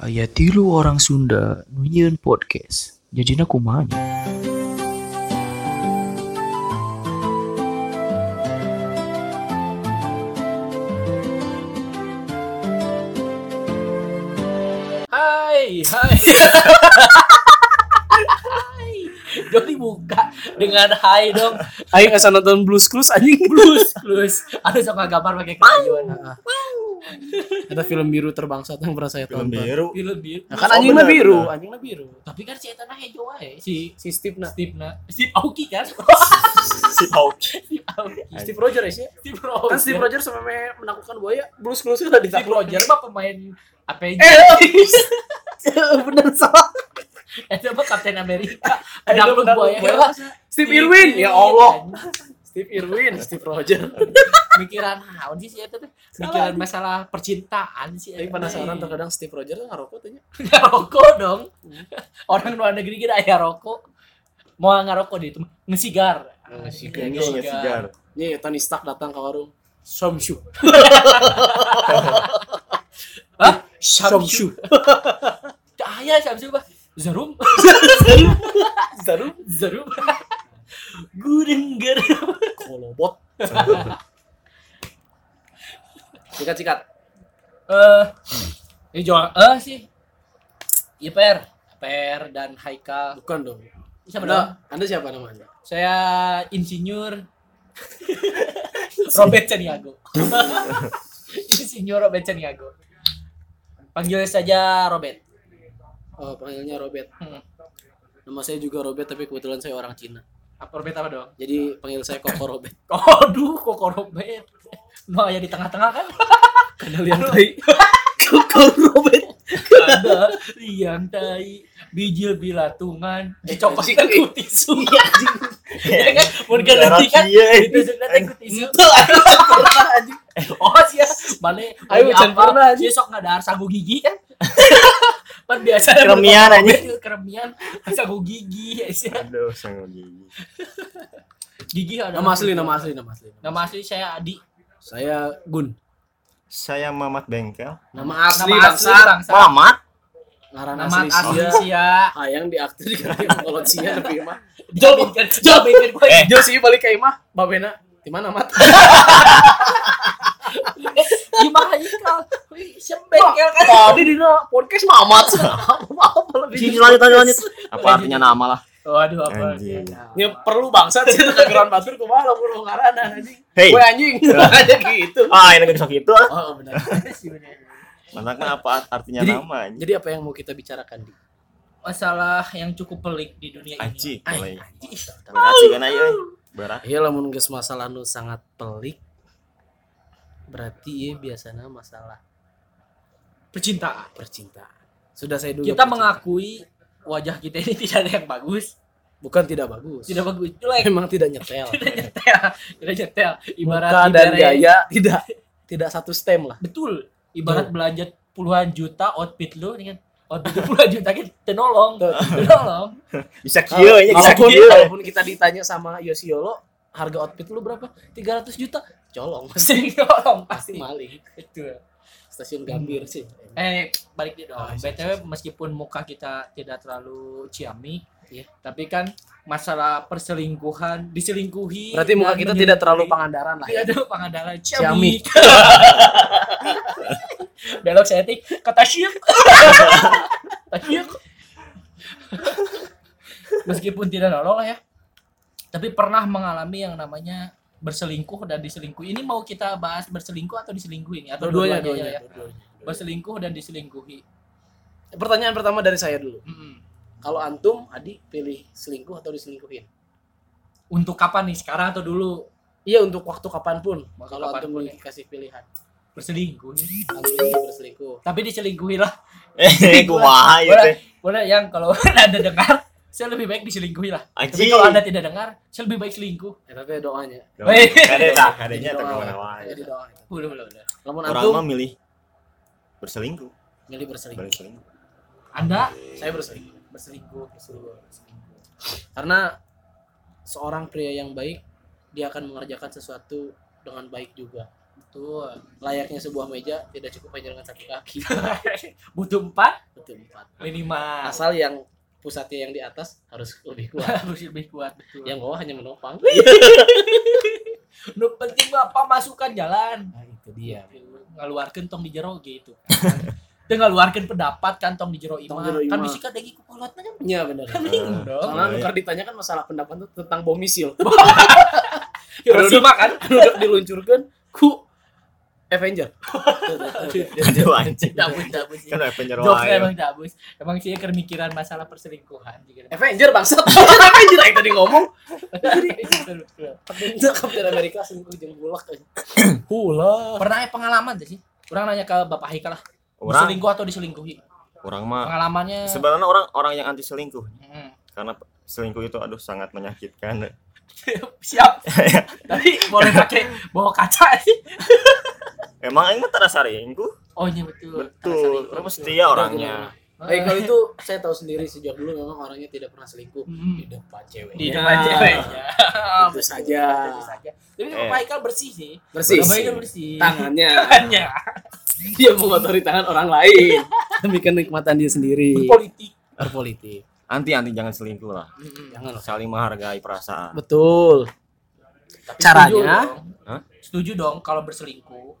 Aya tilu orang Sunda nunyeun podcast. Jajina kumaha nya? Hai, hai. hai. Doni buka dengan hai dong. Ayo nggak nonton Blues Clues anjing. Blues, blues. Ada sama gambar pakai kerayuan. Ada film biru terbangsat yang pernah saya Film tonton. biru. Film biru. Nah, kan Oh, anjingnya biru, anjingnya biru. Tapi kan si Etana hijau aja. Si Si Steve nah. Steve na. Steve Aoki kan? Steve Aoki. Steve Rogers ya. Steve Rogers. Kan Steve Rogers sampai menaklukkan buaya. Blues Clues udah Steve ditakluk. Rogers mah pemain apa Eh, bener salah. Itu mah Kapten Amerika. Ada buaya. Steve Irwin, ya Allah. Steve Irwin, Steve Rogers. Mikiran naon sih si eta teh? Mikiran masalah percintaan sih. Tapi penasaran terkadang Steve Rogers ngarokok tanya. ngarokok dong orang luar negeri kita aya rokok mau ngarokok di itu ngesigar Ngesigar. Ini ngesigar. Nih Tony Stark datang ke warung. Somshu. Hah? Somshu. Cahaya Samsu bah Zarum Zarum. Zarum Gudengger Kolobot. Sikat-sikat. Eh ini jual eh sih Iper Per dan Haikal Bukan dong. siapa dong? Anda, anda siapa namanya? Saya insinyur Robert Caniago Insinyur Robert Caniago Panggil saja Robert Oh, panggilnya Robert. Hmm. Nama saya juga Robert tapi kebetulan saya orang Cina. Robert apa dong? Jadi panggil saya Koko Robert. Oh, aduh, kok Robert. No, ya di tengah-tengah kan? Kada lihat tai. Koko Robert. Ada liang tai, bijil bilatungan, dicopot anjing, kan eh. ku tisu. Ya kan, mun kan, Iya, ditusuk nanti ku tisu. Anjing. Oh, sia, balik. Ayo, apa? pernah, anjing. Dia sok ngadar sagu gigi kan? Pan biasa Keremian, anjing. Keremian, sagu gigi. ya, sia. Aduh, sangat gigi. Gigi ada. Nama asli, nama asli, nama asli. Nama asli saya Adi. Saya Gun. Saya Mamat Bengkel. Nama asli Nama asli bangsa. Mamat? Ngaran Nama asli asli sia. sia. Hayang diaktif di kalau sia tapi mah. Jaminkan, jaminkan gue. Eh, Jo sih balik ke imah, babena. Di mana mat? Imah Haikal. Wih, siapa bengkel kan? Tadi di podcast mamat. Apa lebih? Sini lanjut lanjut lanjut. Apa artinya nama lah? Waduh, apa? Anjing. Ya perlu bangsa sih kegeran batur kumaha lamun ngaranan anjing. Hey. Gue anjing. Aja gitu. Ah, ini gak gitu ah. Oh, benar. sih benar. Manaknya apa artinya Jadi- nama anjing? Jadi apa yang mau kita bicarakan di? Masalah yang cukup pelik di dunia ini. Anjing, Ay, mulai. anjing. Berarti kan ayo. eh. Berat. Iya lamun geus masalah nu sangat pelik. Berarti ya biasanya masalah Percintaan. percintaan. Sudah saya dulu. Kita mengakui wajah kita ini tidak ada yang bagus. bukan tidak bagus. Tidak bagus. Jelek. Memang tidak nyetel. Tidak nyetel. Tidak nyetel. Ibarat Muka dan ibarat- gaya tidak tidak satu stem lah. Betul. Ibarat belanja puluhan juta outfit lu nih kan. Outfit lu puluhan juta kan tenolong. Tenolong. Bisa kieu nya bisa Kalaupun, kieu. kalaupun kita ditanya sama Yosiolo, harga outfit lu berapa? 300 juta. Colong pasti Tenolong pasti pasti. maling. Betul. Stasiun Gambir sih. Eh, balik nih dong. Oh, iya, BTW meskipun muka kita tidak terlalu ciamik, Iya. tapi kan masalah perselingkuhan, diselingkuhi. Berarti muka kita tidak terlalu pangandaran lah. Tidak Ya. ada pangandaran Ciamik. ciamik. Belok kata syuk. Kata syuk. Meskipun tidak nolong lah ya. Tapi pernah mengalami yang namanya berselingkuh dan diselingkuhi. Ini mau kita bahas berselingkuh atau diselingkuhi ini atau Dua-duanya, dua-duanya, ya? dua-duanya. Berselingkuh dan diselingkuhi. Pertanyaan pertama dari saya dulu. Mm-mm. Kalau antum, Adi pilih selingkuh atau diselingkuhin? Untuk kapan nih? Sekarang atau dulu Iya untuk waktu kapan pun. Waktu Kalau antum kapan pun ya. dikasih pilihan, berselingkuh nih? antum ingin berselingkuh. Tapi diselingkuhi lah. Eh, kumaha ieu Boleh, yang kalau anda dengar, saya lebih baik diselingkuhi lah. Tapi Anjing. kalau anda tidak dengar, saya lebih baik selingkuh. Ya, tapi doanya. Kadenya Jadi teh doa. ke mana wae. Jadi doa. Boleh, boleh, boleh. Lamun Orang mah milih berselingkuh, milih berselingkuh. balik selingkuh. Anda Saya berselingkuh. berselingkuh, berselingkuh, berselingkuh. Karena seorang pria yang baik dia akan mengerjakan sesuatu dengan baik juga. Betul. layaknya sebuah meja tidak cukup hanya dengan satu kaki Butuh empat betul empat minimal. asal yang pusatnya yang di atas harus lebih kuat harus lebih kuat betul. yang bawah hanya menopang nu penting apa masukan jalan. nah itu dia Ngaluarkeun tong di jero gitu. kan. Teu ngaluarkeun pendapat kan tong di jero jero Kan imah. bisi ka degi ku kolot kan iya benar bingung dong. soalnya iya. nukar ditanyakan masalah pendapat itu tentang bom misil Hiroshima kan. udah diluncurkan ku Avenger Aduh anjing. Dabus dabus. Kan Avenger wae. emang dabus. Emang sih kermikiran masalah perselingkuhan. Avenger bangsat Avenger yang tadi ngomong Captain America selingkuh jeung bulak. Pernah ya pengalaman sih? Orang nanya ke Bapak Hika lah. Orang Selingkuh atau diselingkuhi? orang mah Pengalamannya. sebenarnya orang orang yang anti selingkuh Hmm. karena selingkuh itu aduh sangat menyakitkan. Siap. Tapi boleh pakai bawa kaca sih. Emang aing mah tak selingkuh? Oh iya betul. Betul. Mah setia orangnya. Eh kalau itu saya tahu sendiri sejak dulu memang orangnya tidak pernah selingkuh Hmm. di depan cewek. Di depan ceweknya. Itu saja. Itu saja. Tapi Eh. Hika bersih sih. Bersih. Hika bersih. Tangannya Tangannya. dia mengotori tangan orang lain demi kenikmatan dia sendiri. Politik. Berpolitik. Anti anti jangan selingkuh lah. Jangan lah. Saling menghargai perasaan. Betul. Tapi Caranya? Setuju dong kalau berselingkuh.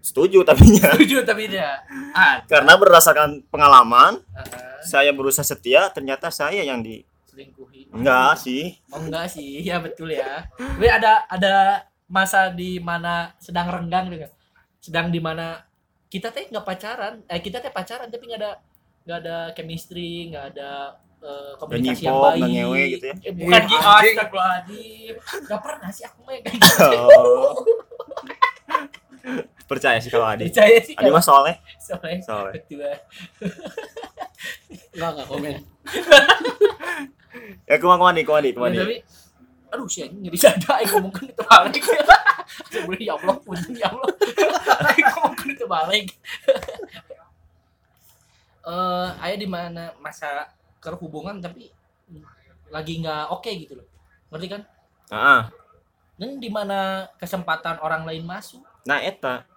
Setuju tapi nya Setuju tapi tidak. Ah, karena berdasarkan pengalaman ah, saya berusaha setia ternyata saya yang di selingkuhi. enggak sih Oh enggak sih, ya betul ya. Tapi ada ada masa di mana sedang renggang dengan sedang di mana kita teh nggak pacaran, eh kita teh pacaran tapi nggak ada nggak ada chemistry, nggak ada eh, komunikasi yang baik. nggak ngewe gitu ya? Eh, bukan gitu, astagfirullahaladzim. Nggak pernah sih aku yang kayak gitu. Oh. percaya sih kalau Adi Percaya sih Adi mah soleh soalnya soleh betul. Enggak enggak komen. ya kumah kumah di kumah di kumah Ya, tapi aduh sih jadi sadar aku ngomongin itu balik sebenarnya ya Allah punten ya Allah aku ngomongin itu balik eh ayah di mana masa kerhubungan tapi lagi nggak oke gitu loh. Ngerti kan? Ah dan di mana kesempatan orang lain masuk? Nah eta.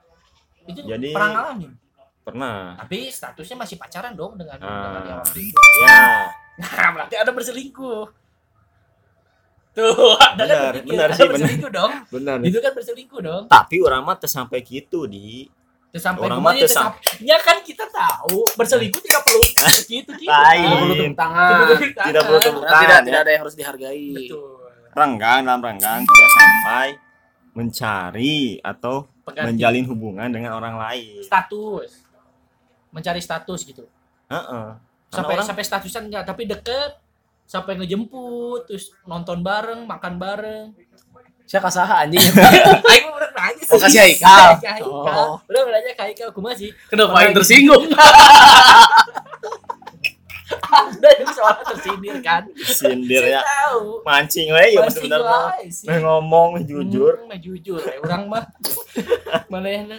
Itu Jadi- pernah ngalamin? Pernah. Tapi statusnya masih pacaran dong dengan Ah. dengan yang waktu itu. Ya nah berarti ada berselingkuh. Tuh ada kan Benar, benar ada sih, benar. berselingkuh dong. Benar. Itu kan berselingkuh dong. Tapi orang mah sampai gitu di sampai Orang ke mana mah ya, kan kita tahu berselingkuh tidak perlu gitu gitu. Tidak perlu tepuk tangan. Tidak perlu tepuk tidak tangan, tidak ya. ada yang harus dihargai. betul renggang dalam renggang tidak sampai mencari atau Pengganti. menjalin hubungan dengan orang lain status mencari status gitu Heeh. Karena sampai orang sampai statusan enggak tapi deket sampai ngejemput terus nonton bareng makan bareng Saya kasaha anjing. Aing udah nanya sih. Oh, kasih Haikal. Oh. udah nanya ke Haikal kumaha sih Kenapa yang tersinggung? ada yang soalnya tersindir kan? Sindir ya. Mancing we ya Pasti bener gua bener sih. meh ngomong jujur. Hmm, mah jujur ya orang mah. Mana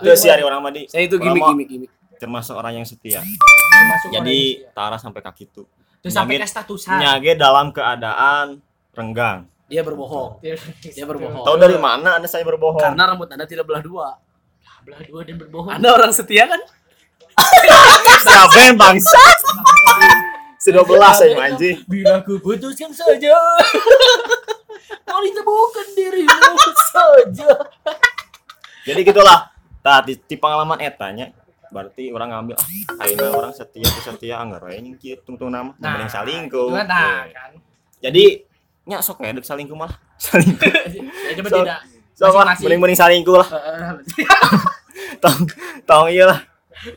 terus si hari orang mah di Saya itu Orang gimmick mau- gimmick gimmick. termasuk orang yang setia. Termasuk orang jadi yang setia. tara sampai kaki itu terus sampai ke statusan. nyage dalam keadaan renggang Dia berbohong. Dia berbohong. tahu dari mana anda saya berbohong? Karena rambut Anda tidak belah dua. belah dua dan berbohong. Anda orang setia kan? siapa yang bangsa? Sudah belas saya anjing. bila ku putuskan saja. Kau ditemukan dirimu saja. Jadi gitulah. Tadi di pengalaman etanya berarti orang ngambil ah akhirnya orang setia setia anggar nya kieu tungtung nama. Nah, yang salingkuh nah kan. Jadi nya sok ya dek salingkuh malah salingkuh. Ya coba So- tidak. sok lah mending mending salingkuh lah. Tong tong iya lah.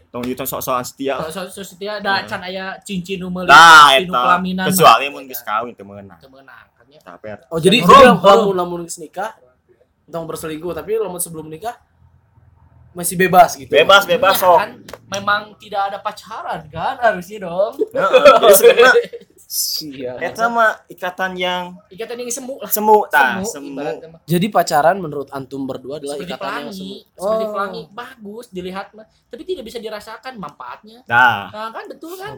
Tong itu sok sokan setia kalau so, so, setia ada can aya cincin nu meuli nah cincin nu eta pelaminan kecuali mah. mun geus kawin teu meunang. Teu meunang kan ya. tapi Oh jadi lamun lamun geus nikah tong berselingkuh tapi lamun sebelum nikah masih bebas gitu. bebas bebas Iya, sok. kan? Memang tidak ada pacaran kan? Harusnya dong. Heeh. jadi sebenarnya Sia. Eta mah ikatan yang ikatan yang semu lah. Semu tah, semu, semu. Jadi pacaran menurut antum berdua adalah seperti ikatan yang pelangi. semu. seperti Oh. pelangi. Bagus dilihat mah. Tapi tidak bisa dirasakan manfaatnya. Nah, nah kan? Betul kan?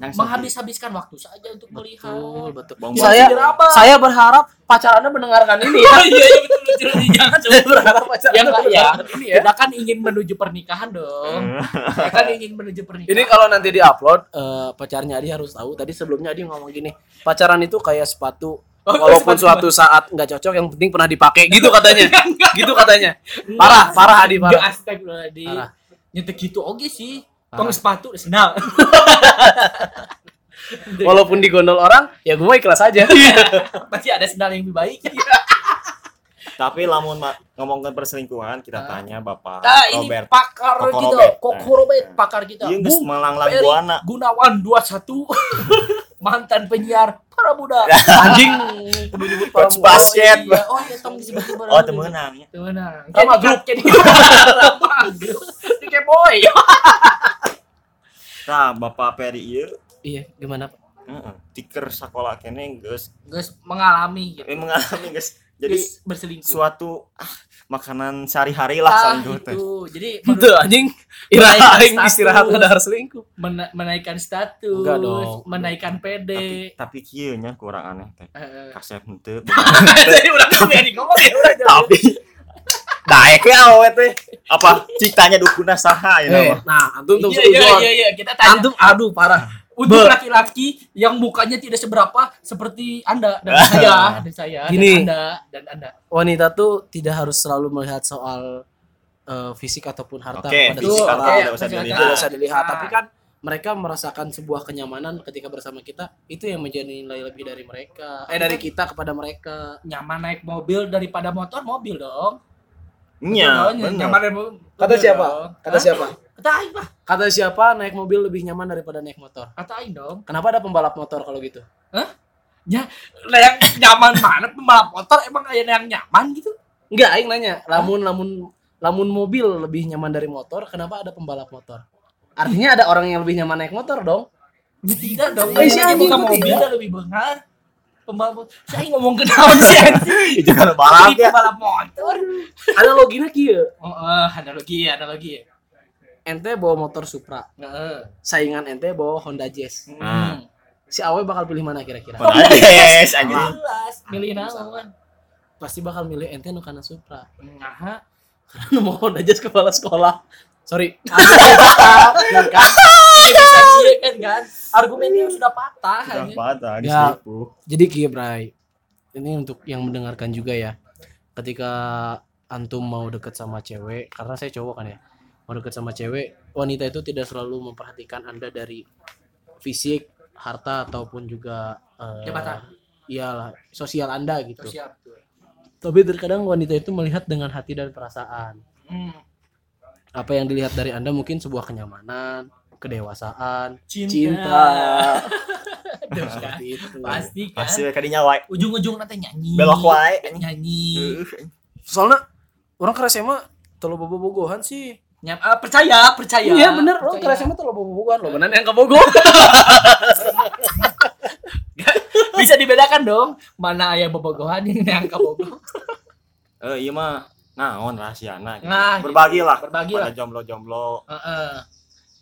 Yang menghabis-habiskan waktu saja untuk melihat. Betul, betul. Saya Diraba. saya berharap pacarannya mendengarkan ini ya. Oh iya iya betul betul jangan saya berharap yang enggak ya ini ya. kita kan ingin menuju pernikahan dong kita kan ingin menuju pernikahan Ini kalau nanti diupload eh, pacarnya Adi harus tahu. Tadi sebelumnya Adi ngomong gini, pacaran itu kayak sepatu Oh, walaupun sepatu. suatu saat nggak cocok yang penting pernah dipakai gitu katanya. gitu katanya. Parah, parah Adi parah. astagfirullahaladzim. Parah. Nyetek gitu oke sih. Tong sepatu sendal. Walaupun digondol orang, ya gue ikhlas aja. Pasti ada sendal yang lebih baik. Tapi lamun ngomongin perselingkuhan, kita Ah. tanya Bapak Nah, ini Robert. pakar Koko gitu. Robert. Koko Robert pakar kita. Iya geus Bung melanglang buana. Gunawan 21 mantan penyiar para muda. Anjing kudu nyebut para basket. Oh, iya. oh iya tong disebut para Oh, temenang ya. Temenang. Rama Jadi Group. jadi Rama Group. Di Boy. Nah, Bapak Peri ieu Iya, gimana? heeh, tiker sekolah kene geus Guys mengalami gitu. eh, mengalami geus jadi Guys, berselingkuh. suatu ah, makanan sehari-hari lah Ah, selingkuh teh. itu. Jadi Itu anjing status. istirahat ada harus selingkuh. mena- menaikkan status, Enggak dong. menaikkan PD. Tapi tapi kieu nya kurang aneh teh. Eh, Kasep henteu. Jadi udah kami yang ngomong ya udah. Tapi daek ya awe teh. Apa citanya dukuna saha ya Eh, nama? nah, antum tuh Iya iya iya iya kita tanya Antum aduh parah. Untuk laki-laki yang mukanya tidak seberapa seperti Anda dan saya dan saya Gini. dan Anda dan Anda. wanita tuh tidak harus selalu melihat soal eh, fisik ataupun harta Oke, pada fisik harta Oke, tidak usah dilihat. tidak usah dilihat Ah. tapi kan mereka merasakan sebuah kenyamanan ketika bersama kita itu yang menjadi nilai lebih dari mereka eh dari kita kepada mereka Nyaman naik mobil daripada motor mobil dong. Iya. Nyaman naik mobil. kata siapa dong. kata Hah? siapa Kata Aing lah. kata siapa naik mobil lebih nyaman daripada naik motor Kata Aing dong. kenapa ada pembalap motor kalau gitu Lah yang nyaman mana pembalap motor emang ada yang nyaman gitu? enggak aing nanya lamun lamun lamun mobil lebih nyaman dari motor kenapa ada pembalap motor artinya ada orang yang lebih nyaman naik motor dong Tidak dong. Eh, si anjing mobil tidak. dah lebih bengar. Pembalap saya ngomong ke naon sih anjing. Itu kan balap ya. pembalap motor. analoginya kieu Oh, eh, analogi analogi. Ente bawa motor Supra Heeh. saingan ente bawa Honda Jazz Nah. si Awe bakal pilih mana kira-kira Honda Jazz anjing. Jelas, milih naon. pasti bakal milih ente nu kana Supra Nah, karena mau Honda Jazz kepala sekolah sorry kan? Kan kan. Argumennya sudah patah Udah hanya. patah Ya. jadi Ki Bray ini untuk yang mendengarkan juga ya ketika antum mau deket sama cewek karena saya cowok kan ya mau deket sama cewek wanita itu tidak selalu memperhatikan anda dari fisik harta ataupun juga eh, Jabatan. iyalah sosial anda gitu tuh. tapi terkadang wanita itu melihat dengan hati dan perasaan Hmm. apa yang dilihat dari anda mungkin sebuah kenyamanan kedewasaan Cinta. cinta Aduh, seperti itu Pasti kan. Pasti kadinya wae. Ujung-ujung nanti nyanyi. Belok wae. Nyanyi. Soalnya orang ke SMA telo bobo-bogohan sih Nyam, ah, percaya, percaya. iya bener orang ke Percaya. SMA telo bobo-bogohan loh bener yang ke Bogor Bisa dibedakan dong mana yang bobogohan yang ke Bogor. Eh, iya mah naon rahasiana gitu. Nah, berbagi lah Berbagi pada lah. jomblo-jomblo Heeh.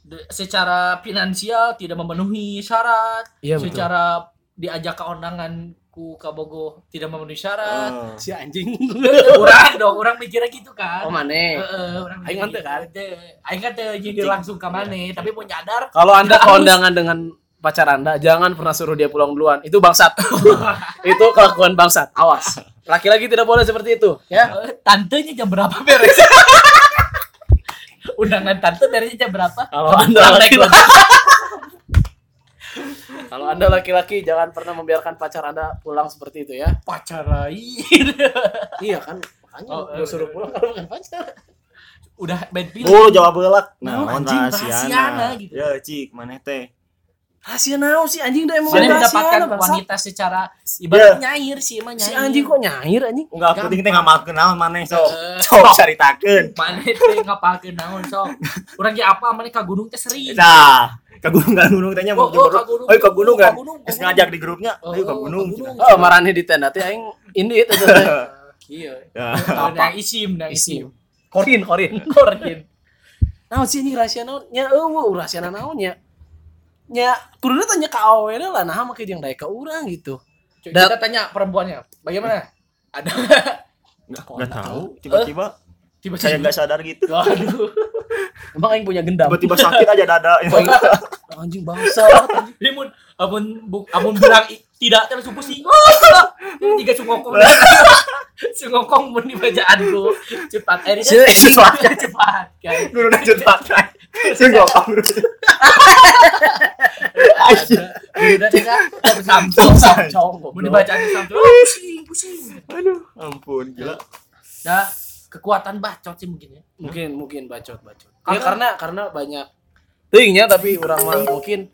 De- secara finansial tidak memenuhi syarat. iya betul secara diajak ke undangan ku Kabogo tidak memenuhi syarat. Eh, si anjing orang dong, orang mikirnya gitu kan. oh mane Heeh, orang Aing mikir mante kan? gitu. Aing kan jadi langsung ke mana, tapi mau nyadar kalau anda kondangan dengan pacar anda jangan pernah suruh dia pulang duluan itu bangsat itu kelakuan bangsat awas laki-laki tidak boleh seperti itu ya eh, tantenya jam berapa beres? Undangan tante beresnya jam berapa? Kalau Anda laki-laki-. Kalau anda laki-laki jangan pernah membiarkan pacar anda pulang seperti itu ya pacar lain. iya kan makanya Oh, gue suruh pulang kalau bukan pacar Udah bad feeling. Oh, jawab beulak. Naon, Naon anjing, rahasiana. rahasiana gitu. Ya, cik, maneh teh. Rahasia naon sih anjing udah emang rahasia, mendapatkan bangsat. wanita secara ibarat nyair sih emang si nyair. anjing kok nyair anjing Enggak penting teh ngamalkeun naon maneh sok. Eh, Sok caritakeun. Mana teh ngapalkeun naon sok. Urang ge apa mana ka gunung teh sering. Nah, Ke gunung kan gunung tanya Oh, mau oh, coba. ka gunung. Ayo ke gunung kan. Ka ka gunung. ngajak di grupnya. Oh, Ayo ke ka gunung. Oh, marane di tenda teh aing indit eta teh. Iya. Ya. Yang isim, isim. Isim. Korin, korin. Korin. Naon sih ini rahasia naon? Nya eueuh rahasia naon nya. Nya kuduna tanya ka awewe lah nah make jeung daek ka urang gitu. Dat- Kita tanya perempuannya, bagaimana? Ada Nggak nggak tahu. Tiba-tiba tiba saya nggak sadar gitu. Waduh. Emang aing punya gendam. Tiba-tiba sakit aja dada. Anjing bangsa. Dia mun amun bu, amun bilang tidak terus pusing. Ini tiga sungokong. sungokong mun di bajaanku. Cepat akhirnya Cepat. cepat cepat. Kan. Guru udah cepat. Saya nggak tahu. Udah deh. Samsung samsung. Mun di bacaan samsung. Pusing pusing. Aduh, ampun gila. Nah, kekuatan bacot sih mungkin ya. mungkin mungkin bacot bacot ya Karena- karena karena banyak tingnya tapi orang mah mungkin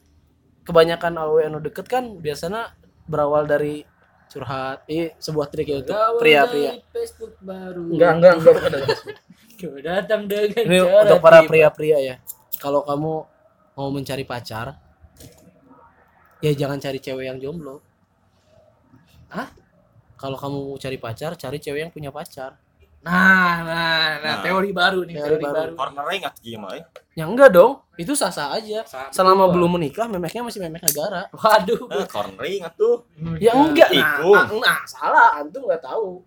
kebanyakan awe anu deket kan biasanya berawal dari curhat eh sebuah trik ya untuk pria-pria Facebook baru. enggak enggak enggak bukan dari Kau datang dengan ini cara untuk para pria-pria ya. Kalau kamu mau mencari pacar ya jangan cari cewek yang jomblo. Hah? kalau kamu mau cari pacar cari cewek yang punya pacar Nah, nah, nah, Nah. teori baru nih, Teori teori, baru. baru. Corner ingat gimana ya? ya enggak dong itu sah-sah aja Sama. selama belum menikah memeknya masih memek negara Waduh. Eh, corner ingat tuh. Ya enggak, nah, Tikung. ah, nah, salah, antum nggak tahu.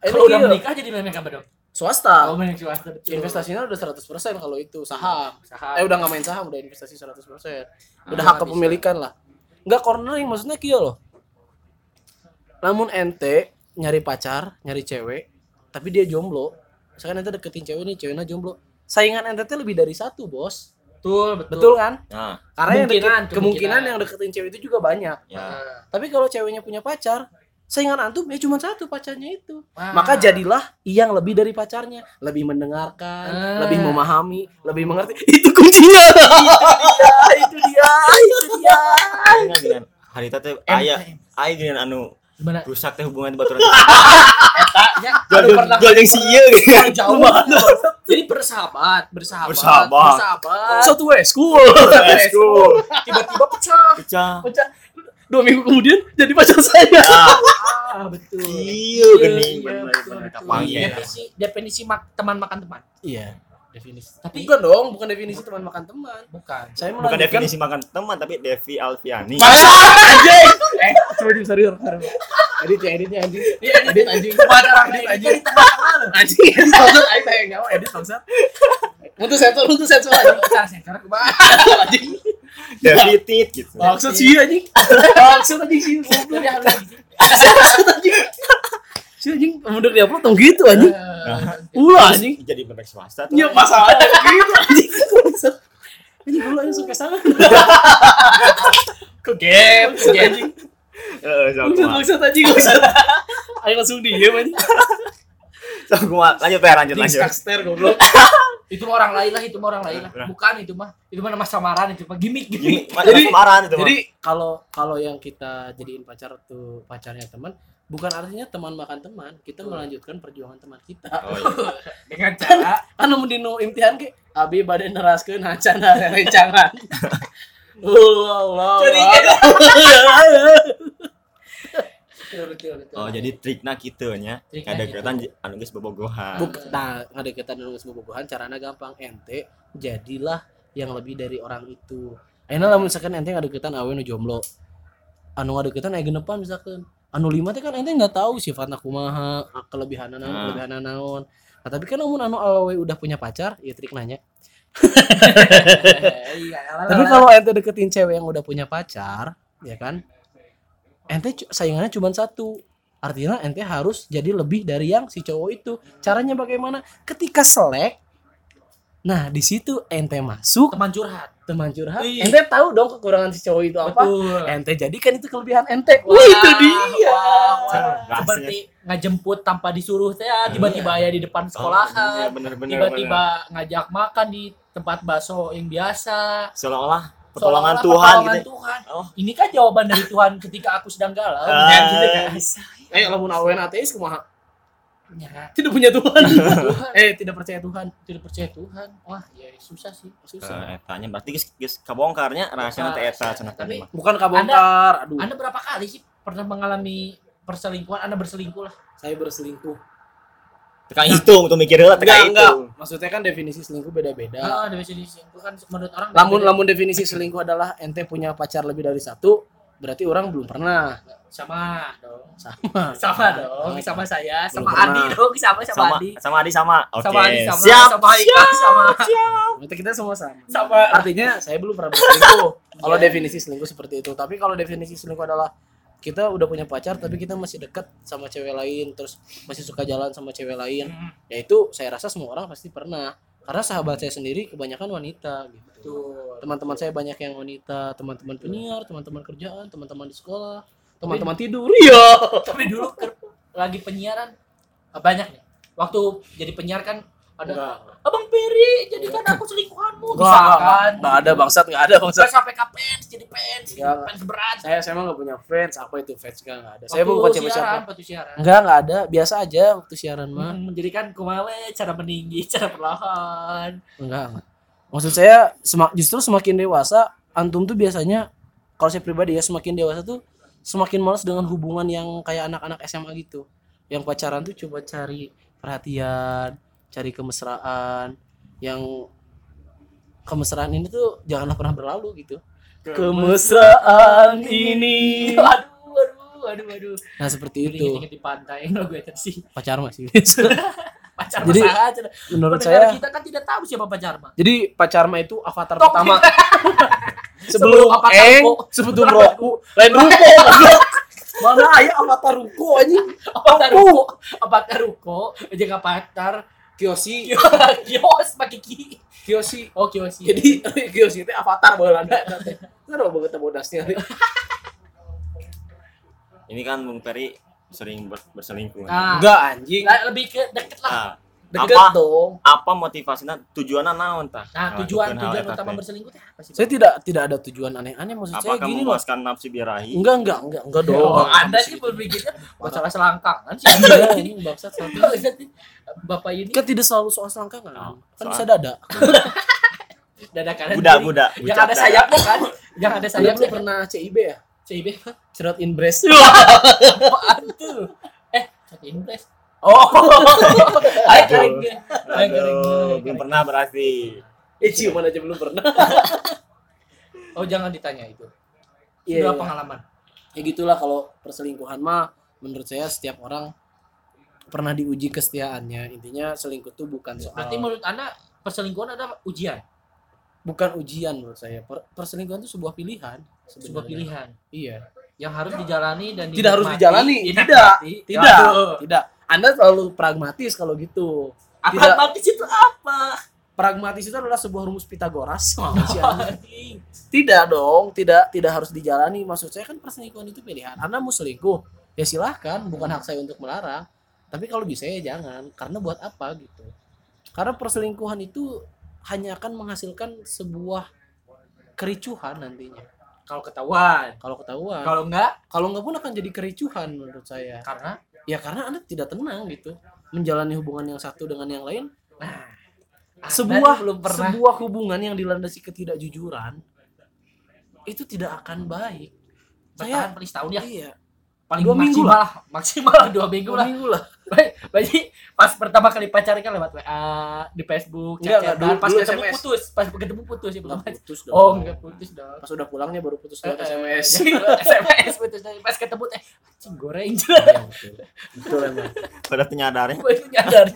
Kalau udah loh, menikah jadi memek apa dong? swasta. Oh, memek swasta. betul. Investasinya udah 100% kalau itu saham. Saham. Eh udah nggak main saham, udah investasi 100%. Udah Ah, hak bisa. kepemilikan lah. Enggak cornering maksudnya kia loh. Namun ente nyari pacar, nyari cewek, tapi dia jomblo. Misalkan ente deketin cewek nih, ceweknya jomblo. Saingan ente tuh lebih dari satu, Bos. betul, betul. Betul kan? Nah, Karena yang deket- Kemungkinan, kemungkinan, kemungkinan. yang deketin cewek itu juga banyak. ya. Nah, Tapi kalau ceweknya punya pacar, saingan antum ya cuma satu pacarnya itu. wah. Maka jadilah yang lebih dari pacarnya, lebih mendengarkan, Ah. lebih memahami, lebih mengerti. Itu kuncinya. itu dia, itu dia. Ingat dengan hari teh aya aya gini anu gimana? Rusak teh hubungan di baturan. Etanya Jual aduh, pernah jual yang si ieu gitu. Yang jauh banget. Jadi bersahabat, bersahabat, Bersahabat. bersahabat. Satu way school. Let's go. Tiba-tiba pecah. Pecah. Pecah. Dua minggu kemudian jadi pacar saya. Ah, betul. Iya gini Iya, bener betul, bener betul. kapang ya. Definisi definisi mak- teman makan teman. Iya, definisi. Tapi Bukan dong, bukan definisi teman makan teman. bukan. Saya Bukan melanjutkan- definisi makan teman tapi Devi Alfiani. Masa anjing. Eh, coba di sorry, sorry. Edit ya, editnya anjing. Iya, Edit anjing. Pacaran Edit di anjing. jadi tengah-tengah loh. Anjing, edit bangsat. Aing tanya nyawa edit bangsat. Untuk sensor, untuk sensor anjing. Sih, karena ke mana? Anjing. Devi Tit gitu. Bangsat sih anjing. Bangsat anjing sih. Goblok ya, anjing. Si anjing mundur di upload tong gitu anjing. Eh, Ulah anjing. Jadi benek swasta tuh. Ya masalahnya gitu anjing. Bangsat. Anjing ulah yang suka sangat. Ke game, ke game. Anjing. Kumaha. bangsat anjing bangsat. Ayo langsung diem anjing. Sok kumaha. Lanjut ya, lanjut lanjut. Skakster goblok. Itu mah orang lain lah, itu mah orang lain lah. Nah. Bukan itu mah. Itu mah nama samaran itu mah gimmick gimmick. jadi kemarin itu mah. Jadi kalau kalau yang kita jadiin pacar tuh pacarnya teman, bukan artinya teman makan teman. Kita melanjutkan perjuangan teman kita. Oh iya. Dengan cara Anu dino imtihan ke abi bade neraskeun hacan rencangan. Allah Allah. Jadi Allah. Betul betul betul. Oh, jadi trikna kitu nya. Trikna Kadang-kadang anu geus bobogohan. Buk, nah, ngadeketan dulu bobogohan carana gampang ente jadilah yang lebih dari orang itu. Ayeuna lamun misalkan ente ngadeketan awe nu jomblo. Anu ngadeketan aya genepan misalkan. Anu lima teh kan ente nggak tahu sifatna kumaha, kelebihan naon, Nah. kelebihan naon. Nah, tapi kan namun anu awe udah punya pacar, ya trik nanya. Iya, Tapi kalau ente deketin cewek yang udah punya pacar, ya kan? Ente saingannya cuma satu. Artinya ente harus jadi lebih dari yang si cowok itu. Caranya bagaimana? Ketika selek, nah di situ ente masuk teman curhat. teman curhat. Iya. Ente tahu dong kekurangan si cowok itu apa? Betul. Ente jadikan itu kelebihan ente. Wah, Wah, itu dia. wah, wah. Seperti ngajemput tanpa disuruh teh ya, tiba-tiba ya di depan sekolahan. bener-bener. Tiba-tiba ngajak makan di tempat bakso yang biasa. seolah-olah pertolongan Tuhan pertolongan gitu. Tuhan. Oh. Ini kan jawaban dari Tuhan ketika aku sedang galau. Ah. Kan gitu kan. Eh, lamun awen ateis kumaha? Ya, Tidak punya Tuhan. eh, tidak percaya Tuhan. tidak percaya Tuhan. Wah, ya susah sih. Susah. Eh, etanya berarti geus geus kabongkarnya rahasia teh eta cenah Tapi-. Bukan kabongkar. Aduh, Anda berapa kali sih pernah mengalami perselingkuhan? Anda berselingkuh lah. saya berselingkuh. Tekan hitung tuh mikir Enggak, tekan hitung. Maksudnya kan definisi selingkuh beda-beda. Ah, definisi selingkuh kan menurut orang Lamun beda-beda. lamun definisi selingkuh adalah ente punya pacar lebih dari satu, berarti orang belum pernah. sama dong. Sama. Sama dong, sama saya, Belum sama pernah. Adi dong, sama sama, Sama Adi. sama Adi sama. Oke. Sama Adi sama Siap. sama Ika sama Berarti kita semua sama. sama Artinya saya belum pernah berselingkuh. Kalau Iya. definisi selingkuh seperti itu. Tapi kalau definisi selingkuh adalah kita udah punya pacar tapi kita masih dekat sama cewek lain terus masih suka jalan sama cewek lain. Hmm, ya itu saya rasa semua orang pasti pernah. Karena sahabat saya sendiri kebanyakan wanita gitu. Teman-teman saya banyak yang wanita. Teman-teman penyiar teman-teman kerjaan teman-teman di sekolah teman-teman tidur. Iya. Tapi dulu lagi penyiaran banyak nih. Waktu jadi penyiar kan ada enggak Abang Peri, jadikan aku selingkuhanmu. enggak enggak, Misalkan. enggak ada bangsat enggak ada bangsat Udah sampai ke fans, jadi fans, Enggak. fans berat. saya saya emang enggak punya fans apa itu fans enggak enggak ada saya Waktu bukan siapa siapa waktu siaran. enggak enggak ada biasa aja waktu siaran mah Hmm, menjadikan kumawe cara meninggi, cara perlahan. Enggak, enggak. Maksud saya semak, justru semakin dewasa antum tuh biasanya kalau saya pribadi ya semakin dewasa tuh semakin malas dengan hubungan yang kayak anak-anak SMA gitu. Yang pacaran tuh coba cari perhatian, cari kemesraan yang kemesraan ini tuh janganlah pernah berlalu gitu. Kemesraan ini. Aduh, aduh, aduh, aduh. Nah, seperti itu. Di pantai, no gue sih. Pacar masih. Pacar Jadi, aja. Menurut Pendengar saya kita kan tidak tahu siapa pacar mah. Jadi pacar mah itu avatar Tok. pertama. Sebelum sebelum avatar eng, ruko. sebelum roku, lain ruko. Mana aya avatar ruko anjing? Avatar ruko, avatar ruko, jaga pacar. Kiosi, Kios pakai ki. kiosi. Oh, kios. Jadi kiosi itu avatar Belanda. Kenapa banget bodasnya? Ini kan Bung Peri sering ber- berselingkuh. Nah, Enggak anjing. lebih ke deket lah. Ah, Deket apa? dong. apa motivasinya tujuannya naon tah? Nah, tujuan hal tujuan utama berselingkuh teh apa sih? Saya tidak tidak ada tujuan aneh-aneh maksud saya Apakah gini loh. memuaskan nafsu birahi? Enggak enggak enggak enggak dong. Oh, Anda sih berpikirnya masalah selangkangan sih. Iya, anjing bangsat satu. Bapak ini Kan tidak selalu soal selangkangan. Oh, kan soal- bisa dada. dadakan Budak, budak. Yang ada dada. sayapnya kan? Yang ada Saya sayapnya belum kan? pernah CIB ya? CIB Cerot in breast. apaan tuh? Eh, satu impres. Oh, ayo kering belum pernah berarti. Eh ciuman aja belum pernah. Oh, jangan ditanya itu. Iya. Sudah iya. pengalaman. ya gitulah kalau perselingkuhan mah menurut saya setiap orang pernah diuji kesetiaannya intinya selingkuh tuh bukan soal Berarti menurut Anda perselingkuhan ada ujian, bukan ujian menurut saya Per- perselingkuhan itu sebuah pilihan sebuah sebenarnya. pilihan iya yang harus dijalani dan Tidak harus dijalani, Dinikmati. tidak. tidak Waduh. tidak anda terlalu pragmatis kalau gitu. Apa Tidak. pragmatis itu apa? pragmatis itu adalah sebuah rumus Pitagoras Oh, tidak dong tidak tidak harus dijalani. Maksud saya kan perselingkuhan itu pilihan. Anda mau selingkuh ya silahkan. Bukan hak saya untuk melarang. Tapi kalau bisa ya jangan. Karena buat apa gitu? Karena perselingkuhan itu hanya akan menghasilkan sebuah kericuhan nantinya. Kalau ketahuan, kalau ketahuan. Kalau enggak? Kalau nggak pun akan jadi kericuhan menurut saya. Karena ya karena anda tidak tenang gitu. Menjalani hubungan yang satu dengan yang lain nah sebuah belum pernah sebuah hubungan yang dilandasi ketidakjujuran itu tidak akan baik. Bertahan saya paling setahun ya. iya Paling dua minggu maksimal lah. Maksimal lah dua minggu dua lah. minggu lah Jadi pas pertama kali pacaran kan lewat WA di Facebook, Enggak, chat-chatan. enggak, dulu- pas ketemu SMS. putus, pas ketemu putus ya belum. Nggak putus dong Oh, enggak putus dong. pas udah pulangnya baru putus Eh, lewat eh, SMS jadi SMS putus pas ketemu eh anjing goreng Iya, betul. betul emang Pada penyadarnya. itu nyadar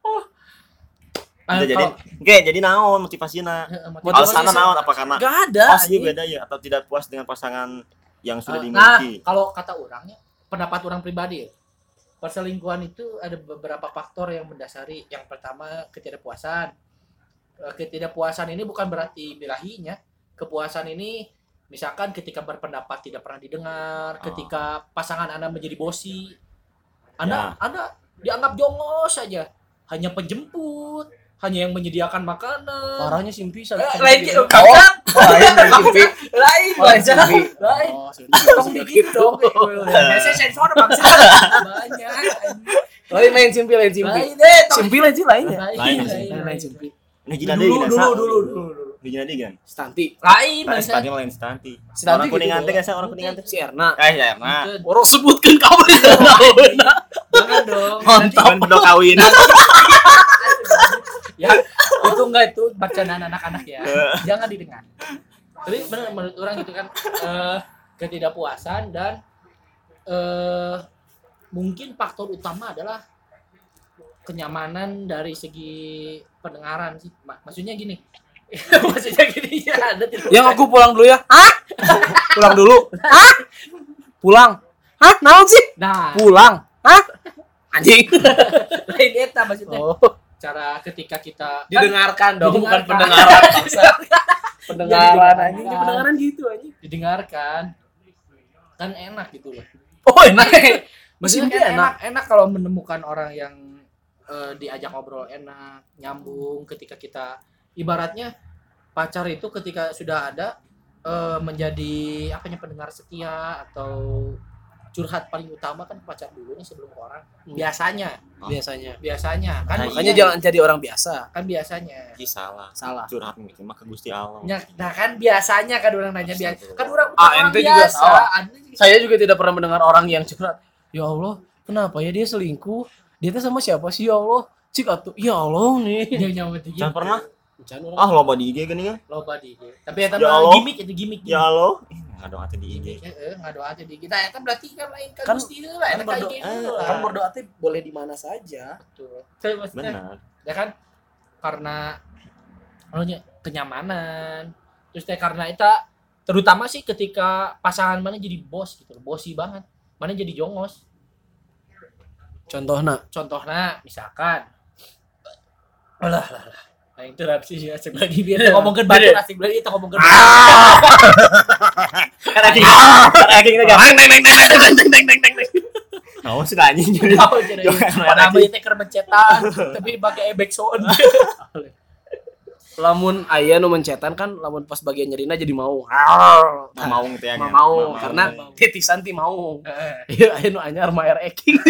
oh Udah jadi oke jadi naon motivasinya Motivasi alasannya naon apa karena nggak ada pasti anjing. beda ya atau tidak puas dengan pasangan yang sudah nah dimiliki. kalau kata orangnya pendapat orang pribadi ya perselingkuhan itu ada beberapa faktor yang mendasari. Yang pertama ketidakpuasan. Eh, ketidakpuasan ini bukan berarti birahinya kepuasan ini misalkan ketika berpendapat tidak pernah didengar Oh. ketika pasangan anda menjadi bosi anda anda dianggap jongos saja. Hanya penjemput hanya yang menyediakan makanan. Parahnya simpi Eh, lain gitu. bangsat. Lain dari simpi lain Oh, lain lain oh sudah Tong dikit dong. Biasanya sensor bangsa. Banyak. Lain lain simpi lain simpi. Lain deh, tong. Simpi lain sih lainnya. Lain, Lain, lain, Lain lain lain. simpi. Nu jina Dulu, deui dulu, gina, Sa. dulu, dulu, dulu. Nu jina deui gina. Stanti. Lain, Nah, masa. Stanti lain Stanti. Stanti Orang gitu kuningan teh ya. kan orang kuningan teh. Si Erna. Eh, ya Erna. Orang sebutkan kamu Jangan dong. Kan udah kawin. Ya itu enggak itu bacaan anak-anak ya. Jangan didengar. Tapi benar menurut orang itu kan eh, ketidakpuasan dan eh mungkin faktor utama adalah kenyamanan dari segi pendengaran sih. Ma- Maksudnya gini. Maksudnya gini ya, ada tidak Yang aku pulang dulu ya. Hah? Pulang dulu. Hah? Pulang. Hah? Naon sih? Nah, Pulang. Hah? Anjing. lain eta maksudnya. Oh, Cara ketika kita kan didengarkan dong, bukan Didengarkan. pendengaran. bangsa. pendengaran Didengarkan. anjing, pendengaran gitu anjing. didengarkan kan enak gitu loh. Oh, enak. Maksudnya kan enak, enak kalau menemukan orang yang eh, diajak ngobrol enak, nyambung ketika kita ibaratnya pacar itu ketika sudah ada eh, menjadi apanya pendengar setia atau curhat paling utama kan pacar dulu nih sebelum ke orang. Hmm. Biasanya, Biasanya. biasanya kan Nah, Makanya iya, jangan jadi orang biasa. kan biasanya. Ki salah. Salah. Curhat mikir mah ke Gusti Allah. Nah, nah kan biasanya kan orang nanya biasa. Kan orang Ah, orang ente juga biasa. salah. Saya juga tidak pernah mendengar orang yang curhat. Ya Allah, kenapa ya dia selingkuh? Dia tuh sama siapa sih ya Allah? Cik atuh, ya Allah nih. Dia nyawa itu Jangan pernah. Jangan orang Ah, loba di IG gini kan. loba di IG. Tapi eta Ya mah Allah. gimmick itu gimmick. Ya Allah. Eh, Ngadong atuh di IG. Heeh, ngadoa aja di kita. Eta berarti kan lain kan Kan- Gusti heula, eta kan kan berdoa- IG eh, heula. kan berdoa teh boleh di mana saja. Betul. Saya maksudnya Benar. ya kan karena anunya kenyamanan. Terus teh karena eta terutama sih ketika pasangan mana jadi bos gitu, bosi banget. Mana jadi jongos. Contohnya, Contohnya misalkan alah lah lah. Itu rapsi sih asik lagi biar kita ngomongin batu asik lagi kita ngomongin Kan anjing. Kan anjing teh kan. Oh, sudah anjing. Tahu jadi Jangan pada lagi. namanya teh mencetan tapi pakai ebek sound. lamun aya nu mencetan kan lamun pas bagian nyerina jadi mau. Mau teh ya. Mau, mau karena titisan ti mau. Heeh. Iya, aya nu anyar mah air eking.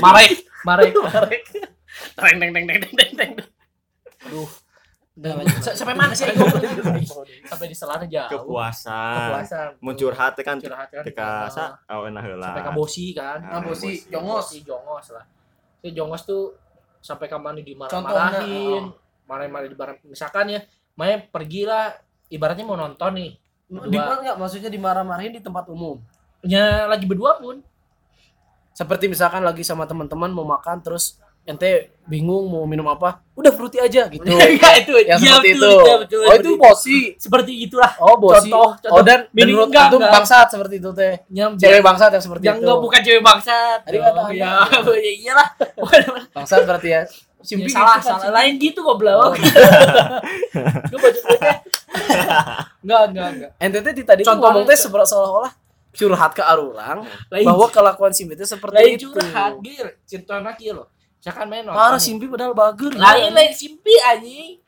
Marek, marek. Marek. Teng teng teng teng teng teng. Aduh. Sampai mana sih? Sampai di selana jauh. kepuasan. Kepuasan. Muncul hati kan Curhat kan. ketika sa aweuna heula. Sampai ke bosi kan. Ah, bosi, Bosi, jongos. Jongos lah. Si jongos tuh sampai kapan dimarah-marahin. oh. Marah-marah dimarah misalkan ya, Maya pergilah ibaratnya mau nonton nih. Di mana enggak maksudnya dimarah-marahin di tempat umum. Ya lagi berdua pun. Seperti misalkan lagi sama teman-teman mau makan terus ente bingung mau minum apa, udah fruity aja gitu. Enggak itu. yang Iya, seperti betul, itu. betul, betul, oh itu bosi. Seperti itulah. Oh bosi. Contoh, contoh. oh dan menurut enggak, antum enggak. bangsat seperti itu teh. Yang Cewek bangsat yang seperti yang itu. enggak bukan cewek bangsat. Tadi kata Anda. ya, ya iyalah. Bangsat berarti ya. Simpi Simpi salah, gitu kan, salah. Simpi. Lain gitu goblok. Gue baca baca. Enggak, enggak, enggak. Ente di tadi tuh Contohnya- ngomong teh seolah-olah curhat ke arurang Lain, bahwa kelakuan Simpi itu seperti lain itu. curhat, gil. Cinta anak ieu loh. Misalkan main. Parah. Simpi padahal bager. Lain lain simpi anjing.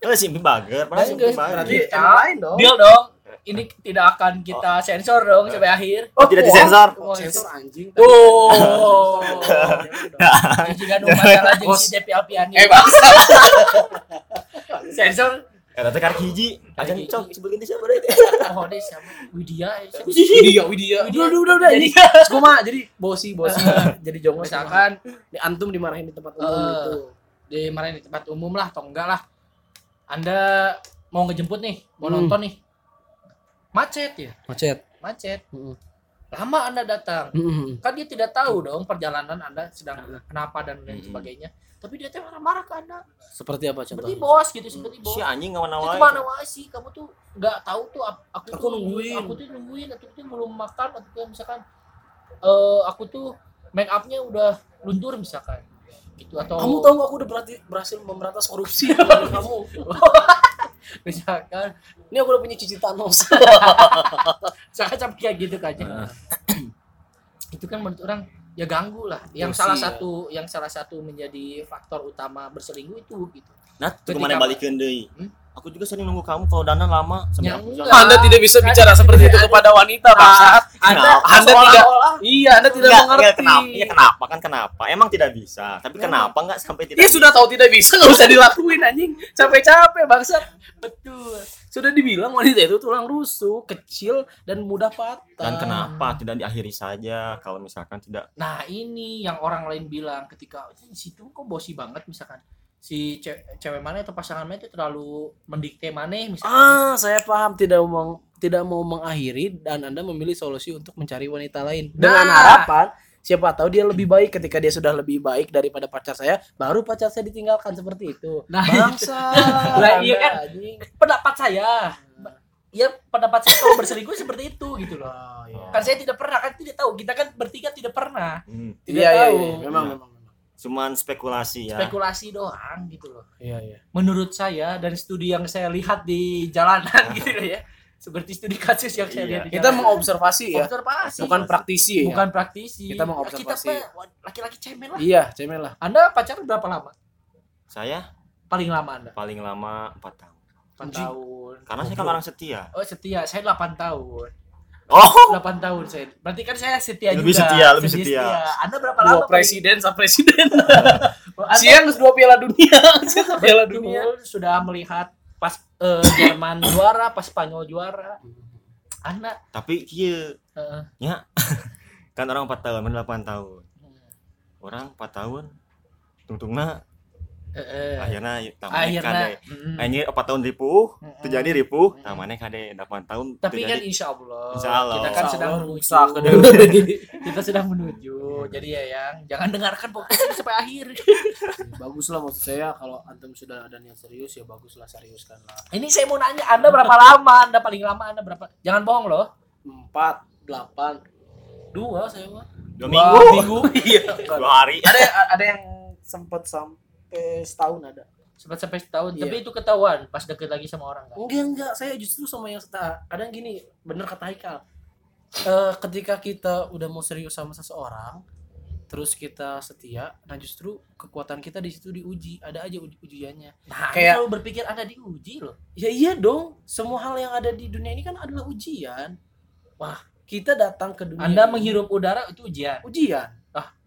Eh simpi bager, Lain, simpi bager. Berarti Iya. lain dong. Deal dong. Ini tidak akan kita sensor dong sampai akhir. Oh, tidak disensor. Oh, sensor anjing. Oh. Masalah jeung Bos. si Depi Alpiani. Eh bangsa. Sensor Eta teh karek hiji. Acan cok sebelum siapa deui teh. oh dia sama Widya. siapa? Widya, Widya. Widya. Udah, udah, udah. Jadi Jadi, Kuma jadi bosi, bosi. jadi jongos. misalkan Di antum dimarahin di tempat umum Eh. gitu. dimarahin di tempat umum lah atau enggak lah. Anda mau ngejemput nih, mau Hmm. nonton nih. Macet ya, Macet. macet. Mm. Lama Anda datang. Mm-mm. Kan dia tidak tahu dong perjalanan Anda sedang kenapa dan lain Hmm. sebagainya. Tapi dia tuh marah-marah ke Anda. Seperti apa Seperti contohnya? bos gitu, seperti bos. Si anjing ngawana Itu wae. mana wae sih kamu tuh nggak tahu tuh aku, Aku tuh nungguin. aku tuh nungguin aku tuh belum makan atau tuh misalkan eh aku tuh make upnya udah luntur misalkan gitu atau Kamu tahu nggak aku udah berarti berhasil memberantas korupsi kamu. misalkan Ini aku udah punya cici Thanos. misalkan sampai kayak gitu kan Heeh. itu kan menurut orang ya ganggu lah yang salah ya. satu yang salah satu menjadi faktor utama berselingkuh itu gitu Nah, Ketika- ke mana balikeun deui. Hmm? Aku juga sering nunggu kamu kalau dandan lama sampai Ya aku enggak. Anda tidak bisa bicara seperti itu kepada wanita, bangsat. Anda Kenapa? Anda tidak Seolah-olah. iya Anda tidak Enggak, mengerti. enggak, kenapa? Iya kenapa kan kenapa? Emang tidak bisa. Tapi kenapa enggak sampai tidak? Dia sudah tahu tidak bisa nggak usah dilakuin anjing. Capek-capek bangsat. betul. Sudah dibilang wanita itu tulang rusuk, kecil dan mudah patah. Dan kenapa tidak diakhiri saja kalau misalkan tidak Nah, ini yang orang lain bilang ketika "Ini si itu kok bosi banget misalkan si ce- cewek mana atau pasangan mana itu terlalu mendikte mana misalkan. Ah, saya paham tidak mau tidak mau mengakhiri dan Anda memilih solusi untuk mencari wanita lain dengan Nah. harapan siapa tahu dia lebih baik ketika dia sudah lebih baik daripada pacar saya, baru pacar saya ditinggalkan seperti itu. Nah, Bangsa. Lah, iya kan? pendapat saya ya pendapat saya kalau berselingkuh seperti itu gitu loh Oh, iya. kan saya tidak pernah kan tidak tahu kita kan bertiga tidak pernah hmm, tidak Iya, iya, tahu iya. Iya. memang, memang. Cuman spekulasi ya. spekulasi doang gitu loh Iya, iya. menurut saya dari studi yang saya lihat di jalanan gitu loh ya seperti studi kasus yang saya Iya. lihat di Kita jalanan. mengobservasi ya, observasi bukan praktisi ya. bukan praktisi Kita mengobservasi. kita mah laki-laki cemen lah Iya, cemil lah. anda pacaran berapa lama Saya paling lama anda paling lama 4 tahun. 4 Anjing. tahun Karena saya kan orang setia. oh setia saya 8 tahun Oh, 8 tahun saya berarti kan saya setia Lebih juga setia, lebih setia. anda berapa Dua lama presiden sama presiden. Anda- Siang dua piala dunia. Siang piala dunia. sudah melihat pas eh, Jerman juara, pas Spanyol juara. Anak tapi iya eh, kan orang 4 tahun, mana 8 tahun. Orang 4 tahun tungtungna eh, eh, akhirnya tamane akhirnya kade. mm, Akhirnya 4 tahun ripuh, mm, terjadi ripuh, Mm. tamane kade. 8 tahun tapi kan insya Allah, Insya Allah. kita kan Insya sedang menuju kita sedang menuju jadi ya yang jangan dengarkan ini sampai akhir. Bagus lah maksud saya kalau antum sudah ada niat serius ya bagus lah seriuskan lah. Ini saya mau nanya anda berapa lama? Anda paling lama anda berapa? Jangan bohong loh. Empat delapan. Dua saya mah. Dua Dua minggu, minggu iya. Dua hari. ada ada yang sempat sampai setahun ada. Sempat sampai setahun Iya. tapi itu ketahuan pas deket lagi sama orang kan? Enggak enggak. Saya justru sama yang seta kadang gini bener kata Haikal. Eh, ketika kita udah mau serius sama seseorang terus kita setia nah justru kekuatan kita di situ diuji. Ada aja uji ujiannya. Nah Kayak- selalu berpikir anda diuji loh. Ya iya dong, semua hal yang ada di dunia ini kan adalah ujian. Wah, kita datang ke dunia anda ini- menghirup udara itu ujian? Ujian.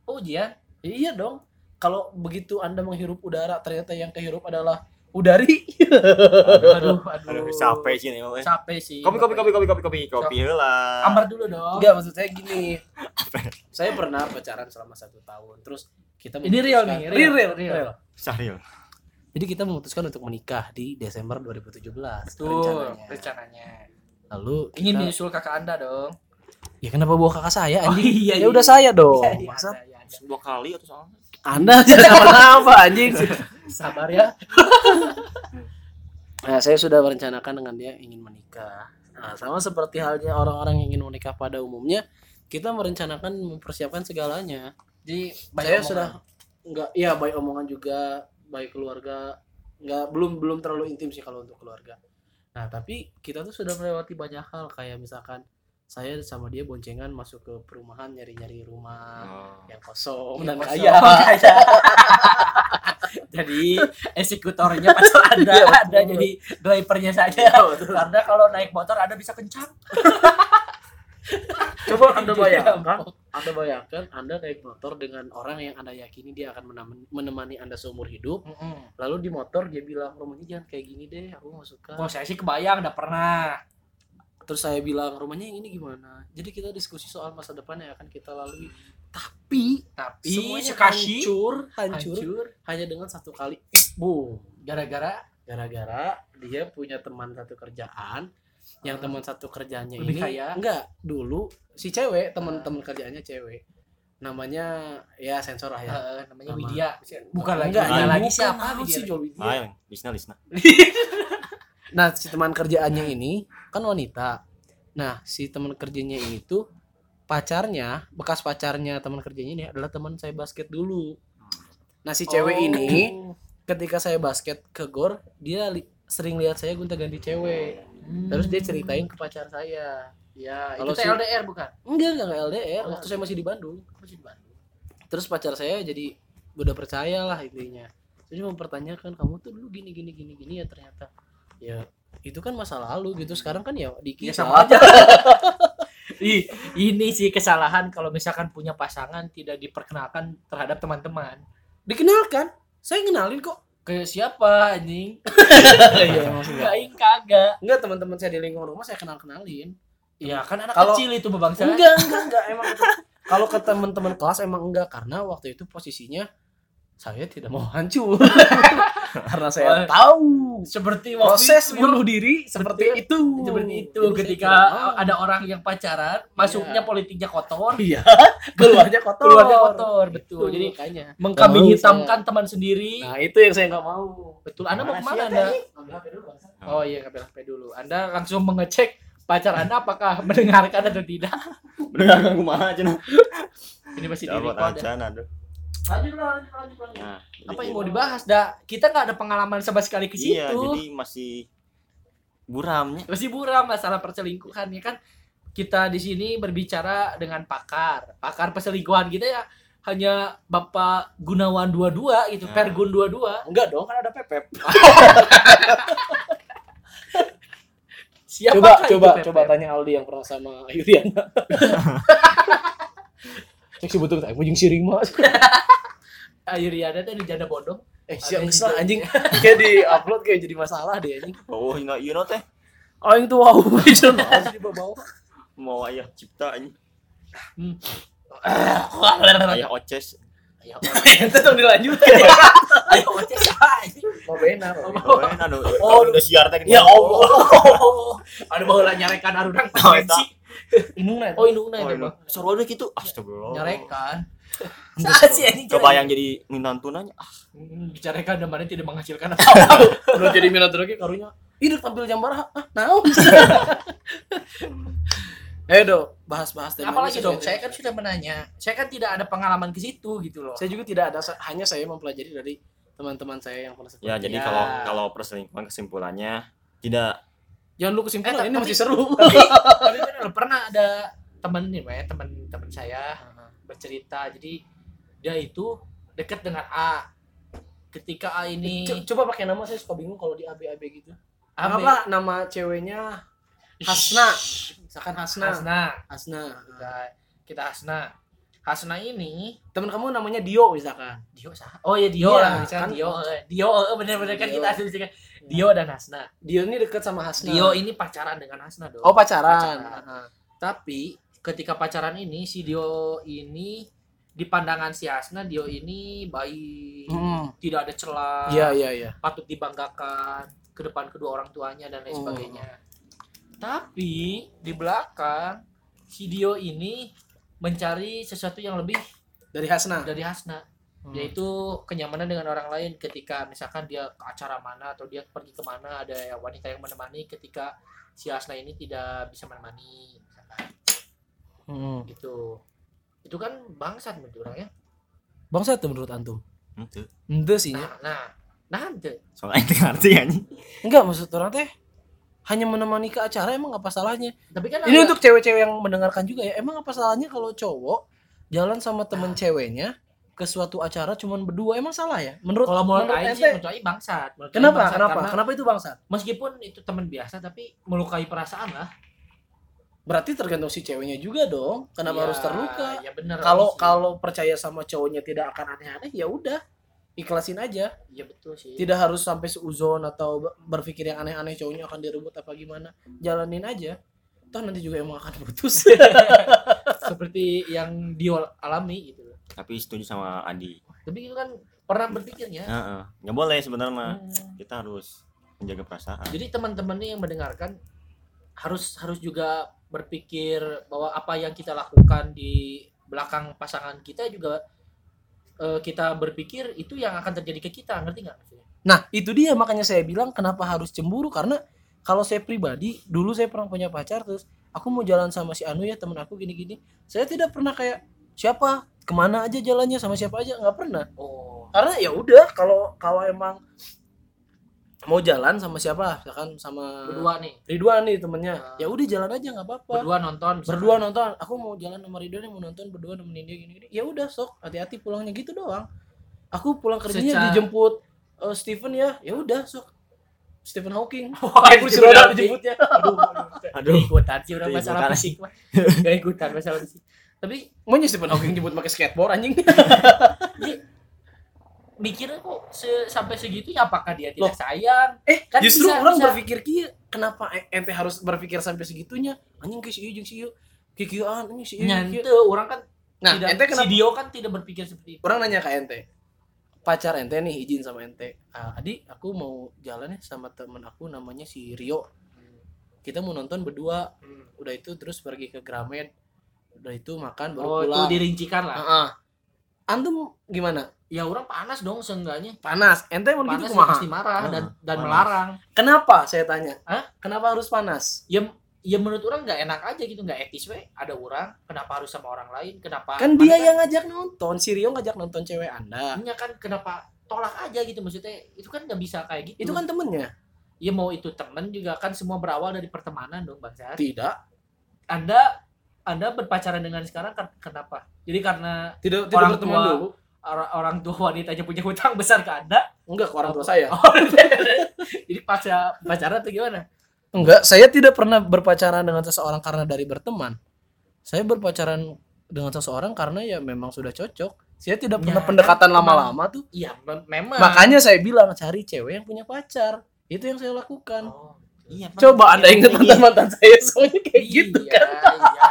oh ujian? Ya, iya dong. Kalau begitu Anda menghirup udara, ternyata yang kehirup adalah udari. aduh aduh Aduh, capek sih ini. mah. capek sih Kopi, kopi, kopi, kopi, kopi, kopi, kopi heula. ambar dulu dong Enggak, maksud saya gini. saya pernah pacaran selama satu tahun. Terus kita Ini real nih, real, real, real, real. real. Sahil. Jadi kita memutuskan untuk menikah di Desember 2017 tuh rencananya. rencananya Lalu ingin kita- menyusul kakak anda dong ya kenapa bawa kakak saya Oh, anjing? iya, ya iya, udah iya. saya dong. Iya, iya, Masa ada, iya, ada. Dua kali atau soalnya? Anda kenapa anjing? sabar ya Nah, saya sudah merencanakan dengan dia ingin menikah. Nah, sama seperti halnya orang-orang yang ingin menikah pada umumnya, kita merencanakan mempersiapkan segalanya. jadi saya banyak sudah enggak ya baik omongan juga, baik keluarga, enggak belum belum terlalu intim sih kalau untuk keluarga. Nah, tapi kita tuh sudah melewati banyak hal kayak misalkan saya sama dia boncengan masuk ke perumahan nyari-nyari rumah Oh. yang kosong Yang dan kosong. kaya. jadi eksekutornya anda Iya, betul. ada jadi drivernya saja karena kalau naik motor anda bisa kencang Coba Anda bayangkan. Anda bayangkan Anda naik motor dengan orang yang Anda yakini dia akan menemani, Anda seumur hidup. Lalu di motor dia bilang, "Rumahnya jangan kayak gini deh, aku gak suka." oh saya sih kebayang udah pernah Terus saya bilang, "Rumahnya yang ini gimana?" Jadi kita diskusi soal masa depan yang akan kita lalui. Tapi tapi semuanya hancur, hancur, hancur hanya dengan satu kali. Boom. gara-gara Gara-gara dia punya teman satu kerjaan yang teman satu kerjanya Lebih ini kaya? enggak dulu si cewek teman-teman kerjaannya cewek namanya ya sensor lah ya eh, namanya Nama- Widya bukan lagi enggak ini lagi bukan, siapa sih Widya? Lisna, Lisna. nah si teman kerjaannya ini kan wanita. Nah si teman kerjanya ini tuh pacarnya bekas pacarnya teman kerjanya ini adalah teman saya basket dulu. Nah si cewek Oh. ini ketika saya basket ke gor dia li- sering lihat saya gonta-ganti cewek. Terus dia ceritain ke pacar saya. Ya Kalau itu si- LDR bukan? Enggak enggak LDR Oh, waktu saya masih di Bandung. Masih di Bandung. terus pacar saya jadi udah percaya lah intinya. Terus mempertanyakan kamu tuh dulu gini gini gini gini ya ternyata ya itu kan masa lalu gitu sekarang kan ya ya dikit sama aja Ih, ini sih kesalahan kalau misalkan punya pasangan tidak diperkenalkan terhadap teman-teman. Dikenalkan. Saya kenalin kok. Kayak siapa anjing? Iya, maksudnya. Aing kagak. Enggak teman-teman saya di lingkungan rumah saya kenal-kenalin. Ya kan anak Kalau- kecil itu bebangsa. Enggak, enggak, enggak. Emang. Kalau ke teman-teman kelas emang enggak karena waktu itu posisinya saya tidak mau hancur. karena saya Oh. tahu Seperti waktu proses itu. bunuh diri seperti itu. seperti itu Jadi ketika ada orang yang pacaran masuknya Iya. politiknya kotor Iya, keluarnya kotor. keluarnya kotor betul Jadi jadi kayaknya. mengkambing hitamkan teman sendiri Nah, itu yang saya nggak mau. betul anda mau Mana ke mana sih, anda Ambil HP dulu, Bang. oh iya ngambil HP dulu anda langsung mengecek pacar anda apakah mendengarkan atau tidak Mendengarkan kumaha cenah. ini masih di record ya. Lanjut lah, lanjut, lanjut, lanjut. Nah, apa yang mau dibahas dah kita nggak ada pengalaman sama sekali ke situ Iya, jadi masih buramnya. masih buram masalah perselingkuhan ya kan kita di sini berbicara dengan pakar pakar perselingkuhan kita ya hanya Bapak Gunawan 22 gitu Nah. Pergun 22 Enggak dong, kan ada Pepep. siapa coba coba coba tanya Aldi yang pernah sama Yuriana. Cek sebetulnya tak mujung siring mas. Ayo Riana tadi janda bodong Eh siang yang kesel anjing. Kayak di upload kayak jadi masalah deh anjing. Oh, you know, you know teh. Oh yang tuh wow, itu di bawah. Mau ayah cipta ini. Hmm. Ayah oces. ayo Itu dong dilanjutin. ayo oces aja. Mau benar. Oh, aduh. Oh, Oh, udah siar teh. Ya Allah. ada baheula nyarekan arurang Oh, eta. Inung oh indungna Oh, itu ini. mah Seru deh gitu. Astagfirullah. nyarekan Saat sih anjing Kebayang jadi minta tunanya. Ah, Hmm, bicarakan dan mana tidak menghasilkan apa Udah jadi minat lagi karunya. Ih, tampil jam berapa? Ah, naon? Ayo dong, bahas-bahas tema apalagi dong saya kan sudah menanya saya kan tidak ada pengalaman ke situ gitu loh saya juga tidak ada hanya saya mempelajari dari teman-teman saya yang pernah Ya, jadi Ya. kalau kalau perselingkuhan kesimpulannya tidak jangan lu kesimpulan Eh, ini tapi- masih seru. tapi tapi bener, pernah ada temen nih ya, temen temen saya bercerita. Jadi dia itu dekat dengan A. Ketika A ini Co- coba pakai nama saya suka bingung kalau di AB AB gitu. AB. apa nama ceweknya? Hasna. Misalkan Hasna. Hasna. Hasna kita, kita Hasna. Hasna ini teman kamu namanya Dio misalkan. Dio sah oh ya Dio Iya, lah misalkan kan? Dio eh, Dio eh, bener-bener kan Dio. kita asumsikan Dio dan Hasna. Dio ini deket sama Hasna. Dio ini pacaran dengan Hasna dong. Oh pacaran, Pacaran. Tapi ketika pacaran ini si Dio ini di pandangan si Hasna Dio ini baik. Hmm. tidak ada celah. Iya iya iya. Patut dibanggakan ke depan kedua orang tuanya dan lain Hmm. sebagainya. Tapi di belakang si Dio ini mencari sesuatu yang lebih dari Hasna. dari Hasna Hmm. yaitu kenyamanan dengan orang lain ketika misalkan dia ke acara mana atau dia pergi ke mana ada wanita yang menemani ketika si Hasna ini tidak bisa menemani misalkan Hmm. gitu itu kan bangsat menurut orang ya bangsa tuh menurut antum itu. ente sih nah nah nah ente. Soalnya itu ngerti kan. enggak maksud orang teh hanya menemani ke acara emang apa salahnya tapi kan ini ada- untuk cewek-cewek yang mendengarkan juga ya emang apa salahnya kalau cowok jalan sama temen ceweknya ke suatu acara cuman berdua emang salah ya? Menurut kalau menurut Aing sih ente menurut Aing bangsat. Menurut kenapa? bangsat kenapa? kenapa itu bangsa meskipun itu teman biasa tapi melukai perasaan lah. Berarti tergantung si ceweknya juga dong kenapa Ya, harus terluka? ya bener kalau kalau percaya sama cowoknya tidak akan aneh-aneh ya udah ikhlasin aja. Ya betul sih. Tidak harus sampai seuzon atau ber- berpikir yang aneh-aneh cowoknya akan direbut apa gimana. Jalanin aja. Toh nanti juga emang akan putus. Seperti yang Dio alami gitu Tapi setuju sama Adi. tapi itu kan pernah berpikirnya Heeh. Nggak boleh sebenarnya. Hmm. Kita harus menjaga perasaan. jadi teman-teman nih yang mendengarkan harus harus juga berpikir bahwa apa yang kita lakukan di belakang pasangan kita juga eh, kita berpikir itu yang akan terjadi ke kita ngerti nggak maksudnya? Nah, itu dia makanya saya bilang kenapa harus cemburu karena kalau saya pribadi dulu saya pernah punya pacar terus aku mau jalan sama si Anu ya temen aku gini-gini. Saya tidak pernah kayak siapa ke mana aja jalannya sama siapa aja nggak pernah. oh Karena ya udah kalau kalau emang mau jalan sama siapa misalkan sama berdua nih Ridwan nih temennya Ah. ya udah jalan aja nggak apa-apa berdua nonton misalkan. berdua nonton aku mau jalan sama Ridwan yang mau nonton berdua nemenin dia gini-gini ya udah sok hati-hati pulangnya gitu doang aku pulang kerjanya Secara- dijemput eh, Steven ya ya udah sok Stephen Hawking Wah, Stephen roda Hawking. dijemputnya aduh, aduh, Aduh. ikutan sih Itu masalah fisik mah gak ikutan masalah fisik tapi maunya Stephen Hawking jemput pakai skateboard anjing. Mikirnya kok se- sampai segitunya apakah dia tidak Loh. sayang? Eh Kan justru bisa- orang bisa. berpikir kia kenapa e- ente harus berpikir sampai segitunya? Anjing ke si ieu si ieu kikieuan anjing si ieu jeung nyante orang kan nah tidak, ente si kenapa Dio kan tidak berpikir seperti itu. Orang nanya ke ente pacar ente nih izin sama ente. Ah, adi aku mau jalan ya sama temen aku namanya si Rio. Kita mau nonton berdua. Udah itu terus pergi ke Gramet udah itu makan baru oh itu pulang. dirincikan lah. Heeh. antum gimana? Ya orang panas dong seenggaknya. Panas. Ente mau gitu ya kumaha? pasti marah dan Ah, dan panas. melarang. Kenapa? Saya tanya. Hah? kenapa harus panas? Ya ya menurut orang nggak enak aja gitu nggak etis we. Ada orang kenapa harus sama orang lain? Kenapa kan dia yang ngajak nonton. Si Rio ngajak nonton cewek anda. Iya kan kenapa tolak aja gitu maksudnya itu kan nggak bisa kayak gitu. Itu kan temennya? Ya mau itu temen juga kan semua berawal dari pertemanan dong bang Sehat tidak. Anda anda berpacaran dengan sekarang kenapa? Jadi karena tidak Orang tidak berteman tua. dulu. orang, orang tua wanitanya punya hutang besar ke anda? Enggak ke orang tua saya. Oh, jadi pas pacaran tuh gimana? Enggak saya tidak pernah berpacaran dengan seseorang karena dari berteman. Saya berpacaran dengan seseorang karena ya memang sudah cocok. Saya tidak pernah Ya, pendekatan kan, lama-lama tuh. Iya mem- memang. Makanya saya bilang cari cewek yang punya pacar. Itu yang saya lakukan. Oh, iya, coba anda ingat mantan mantan saya semuanya kayak gitu iya, kan iya,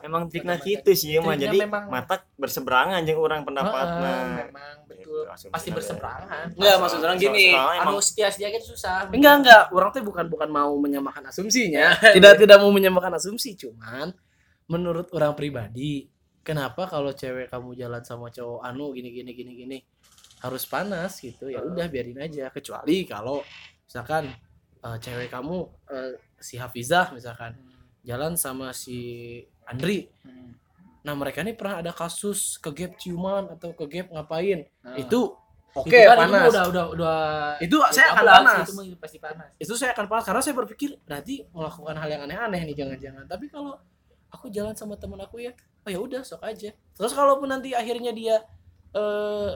betul. Emang triknya gitu sih mah. Triknya Jadi memang- mata berseberangan jeung orang pendapatnya. Heeh, memang betul Gitu, asumsinya pasti deh. berseberangan Enggak, maksud orang gini. Emang anu setia setia kan susah enggak enggak orang tuh bukan bukan mau menyamakan asumsinya tidak tidak mau menyamakan asumsi cuman menurut orang pribadi kenapa kalau cewek kamu jalan sama cowok anu gini gini gini gini harus panas gitu ya udah biarin aja kecuali kalau misalkan eh, cewek kamu eh, si Hafizah misalkan jalan sama si Andri Hmm. nah mereka ini pernah ada kasus ke gap ciuman atau ke gap ngapain? Nah. itu oke Itu kan, itu panas udah udah udah Itu saya akan 12, panas. itu pasti panas. Itu saya akan panas karena saya berpikir nanti melakukan hal yang aneh-aneh nih jangan-jangan. Tapi kalau aku jalan sama teman aku ya oh ya udah sok aja. Terus kalaupun nanti akhirnya dia eh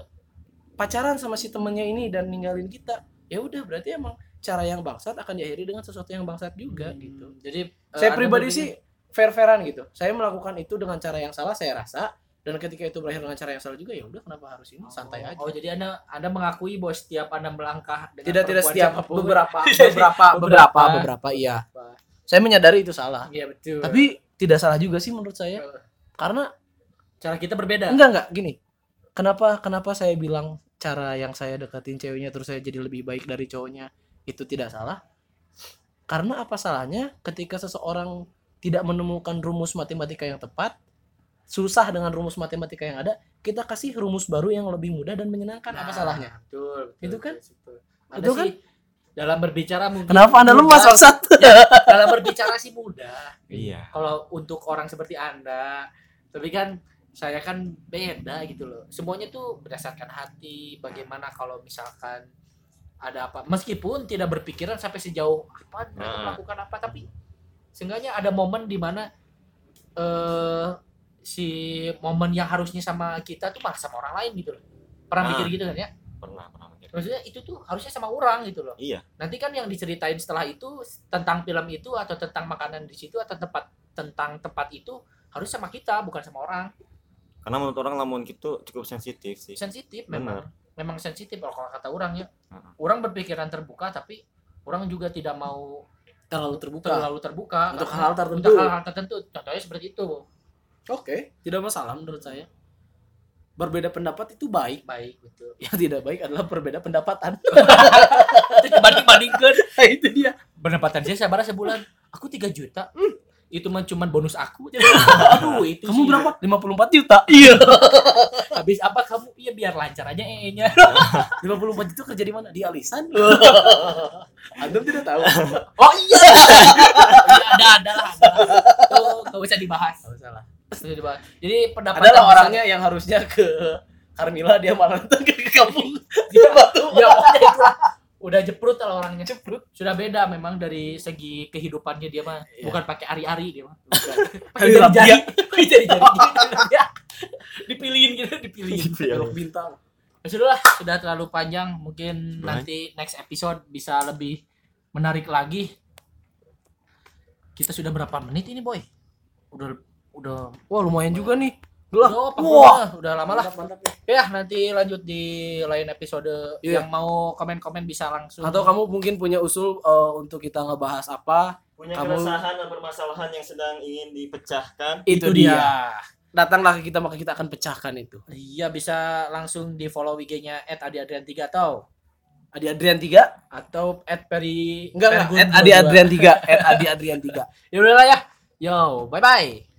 pacaran sama si temennya ini dan ninggalin kita ya udah berarti emang cara yang bangsat akan diakhiri dengan sesuatu yang bangsat juga gitu. jadi eh, saya Anda pribadi sih fair-fairan gitu. Saya melakukan itu dengan cara yang salah saya rasa. Dan ketika itu berakhir dengan cara yang salah juga ya udah kenapa harus ini? Santai aja. Oh, jadi Anda Anda mengakui bahwa setiap Anda melangkah dengan tidak tidak setiap siapapun- beberapa beberapa beberapa beberapa iya. saya menyadari itu salah. Iya betul. tapi tidak salah juga sih menurut saya. Karena cara kita berbeda. enggak enggak. Gini. Kenapa kenapa saya bilang cara yang saya deketin ceweknya terus saya jadi lebih baik dari cowoknya itu tidak salah? Karena apa salahnya ketika seseorang tidak menemukan rumus matematika yang tepat susah dengan rumus matematika yang ada kita kasih rumus baru yang lebih mudah dan menyenangkan apa Nah, salahnya Betul, betul. Itu kan? betul, betul. Anda Itu kan? sih dalam berbicara mungkin kenapa anda lemas maksud dalam berbicara sih mudah. Iya. Kalau untuk orang seperti Anda, tapi kan saya kan beda gitu loh. Semuanya tuh berdasarkan hati. Bagaimana kalau misalkan ada apa, meskipun tidak berpikiran sampai sejauh apa Nah. melakukan apa, tapi seenggaknya ada momen di mana eh si momen yang harusnya sama kita tuh malah sama orang lain gitu loh. Pernah Nah. mikir gitu kan ya? Pernah pernah mikir. Maksudnya itu tuh harusnya sama orang gitu loh. Iya. Nanti kan yang diceritain setelah itu tentang film itu atau tentang makanan di situ atau tempat tentang tempat itu harus sama kita bukan sama orang. Karena menurut orang lamun gitu cukup sensitif sih. Sensitif Bener. memang. Memang sensitif kalau kata orang ya. Heeh. Orang berpikiran terbuka tapi orang juga tidak mau terlalu terbuka. Terlalu terbuka. Untuk hal-hal tertentu. Untuk hal-hal tertentu. Contohnya seperti itu. oke. Tidak masalah menurut saya. Berbeda pendapat itu baik. Baik betul. yang tidak baik adalah berbeda pendapatan. Itu dibanding bandingkan Nah, itu dia. Pendapatan saya sabar sebulan. Aku 3 juta. Hmm, itu mah cuman bonus aku. Aduh, itu kamu sih. berapa 54 juta iya Habis apa kamu? Iya biar lancar aja ee-nya. 54 juta kerja di mana di alisan anda tidak tahu Oh iya. Iya, ada ada lah. Ada. Nggak usah dibahas. Nggak usah dibahas. Jadi pendapat adalah orangnya yang harusnya ke Carmila dia malah ke kampung dia batu. Ya. Udah jeprut kalau orangnya jeprut. Sudah beda memang dari segi kehidupannya dia mah. Iya. Bukan pakai ari-ari dia mah. Pakai Rabu jari. ya. Pakai jari-jari gitu. dia. Dipilihin gitu, dipilihin. Belok bintang Ya sudah lah, sudah terlalu panjang. Mungkin Baik. nanti next episode bisa lebih menarik lagi. Kita sudah berapa menit ini, Boy? Udah udah Wah lumayan juga nih. Udah, Lah. apa Wah. udah lama lah. Mantap, mantap. Ya, nanti lanjut di lain episode Iya. yang mau komen-komen bisa langsung. Atau kamu mungkin punya usul eh, untuk kita ngebahas apa? Punya Kamu- keresahan dan permasalahan yang sedang ingin dipecahkan. Itu, Itu dia. dia. Datanglah ke kita maka kita akan pecahkan itu. Iya, bisa langsung di follow IG-nya @adiadrian3 atau Adi Adrian 3? atau @peri Enggak enggak, at Adi 22. Adrian 3, at Adi Adrian 3. Ya udahlah ya. Yo, bye bye.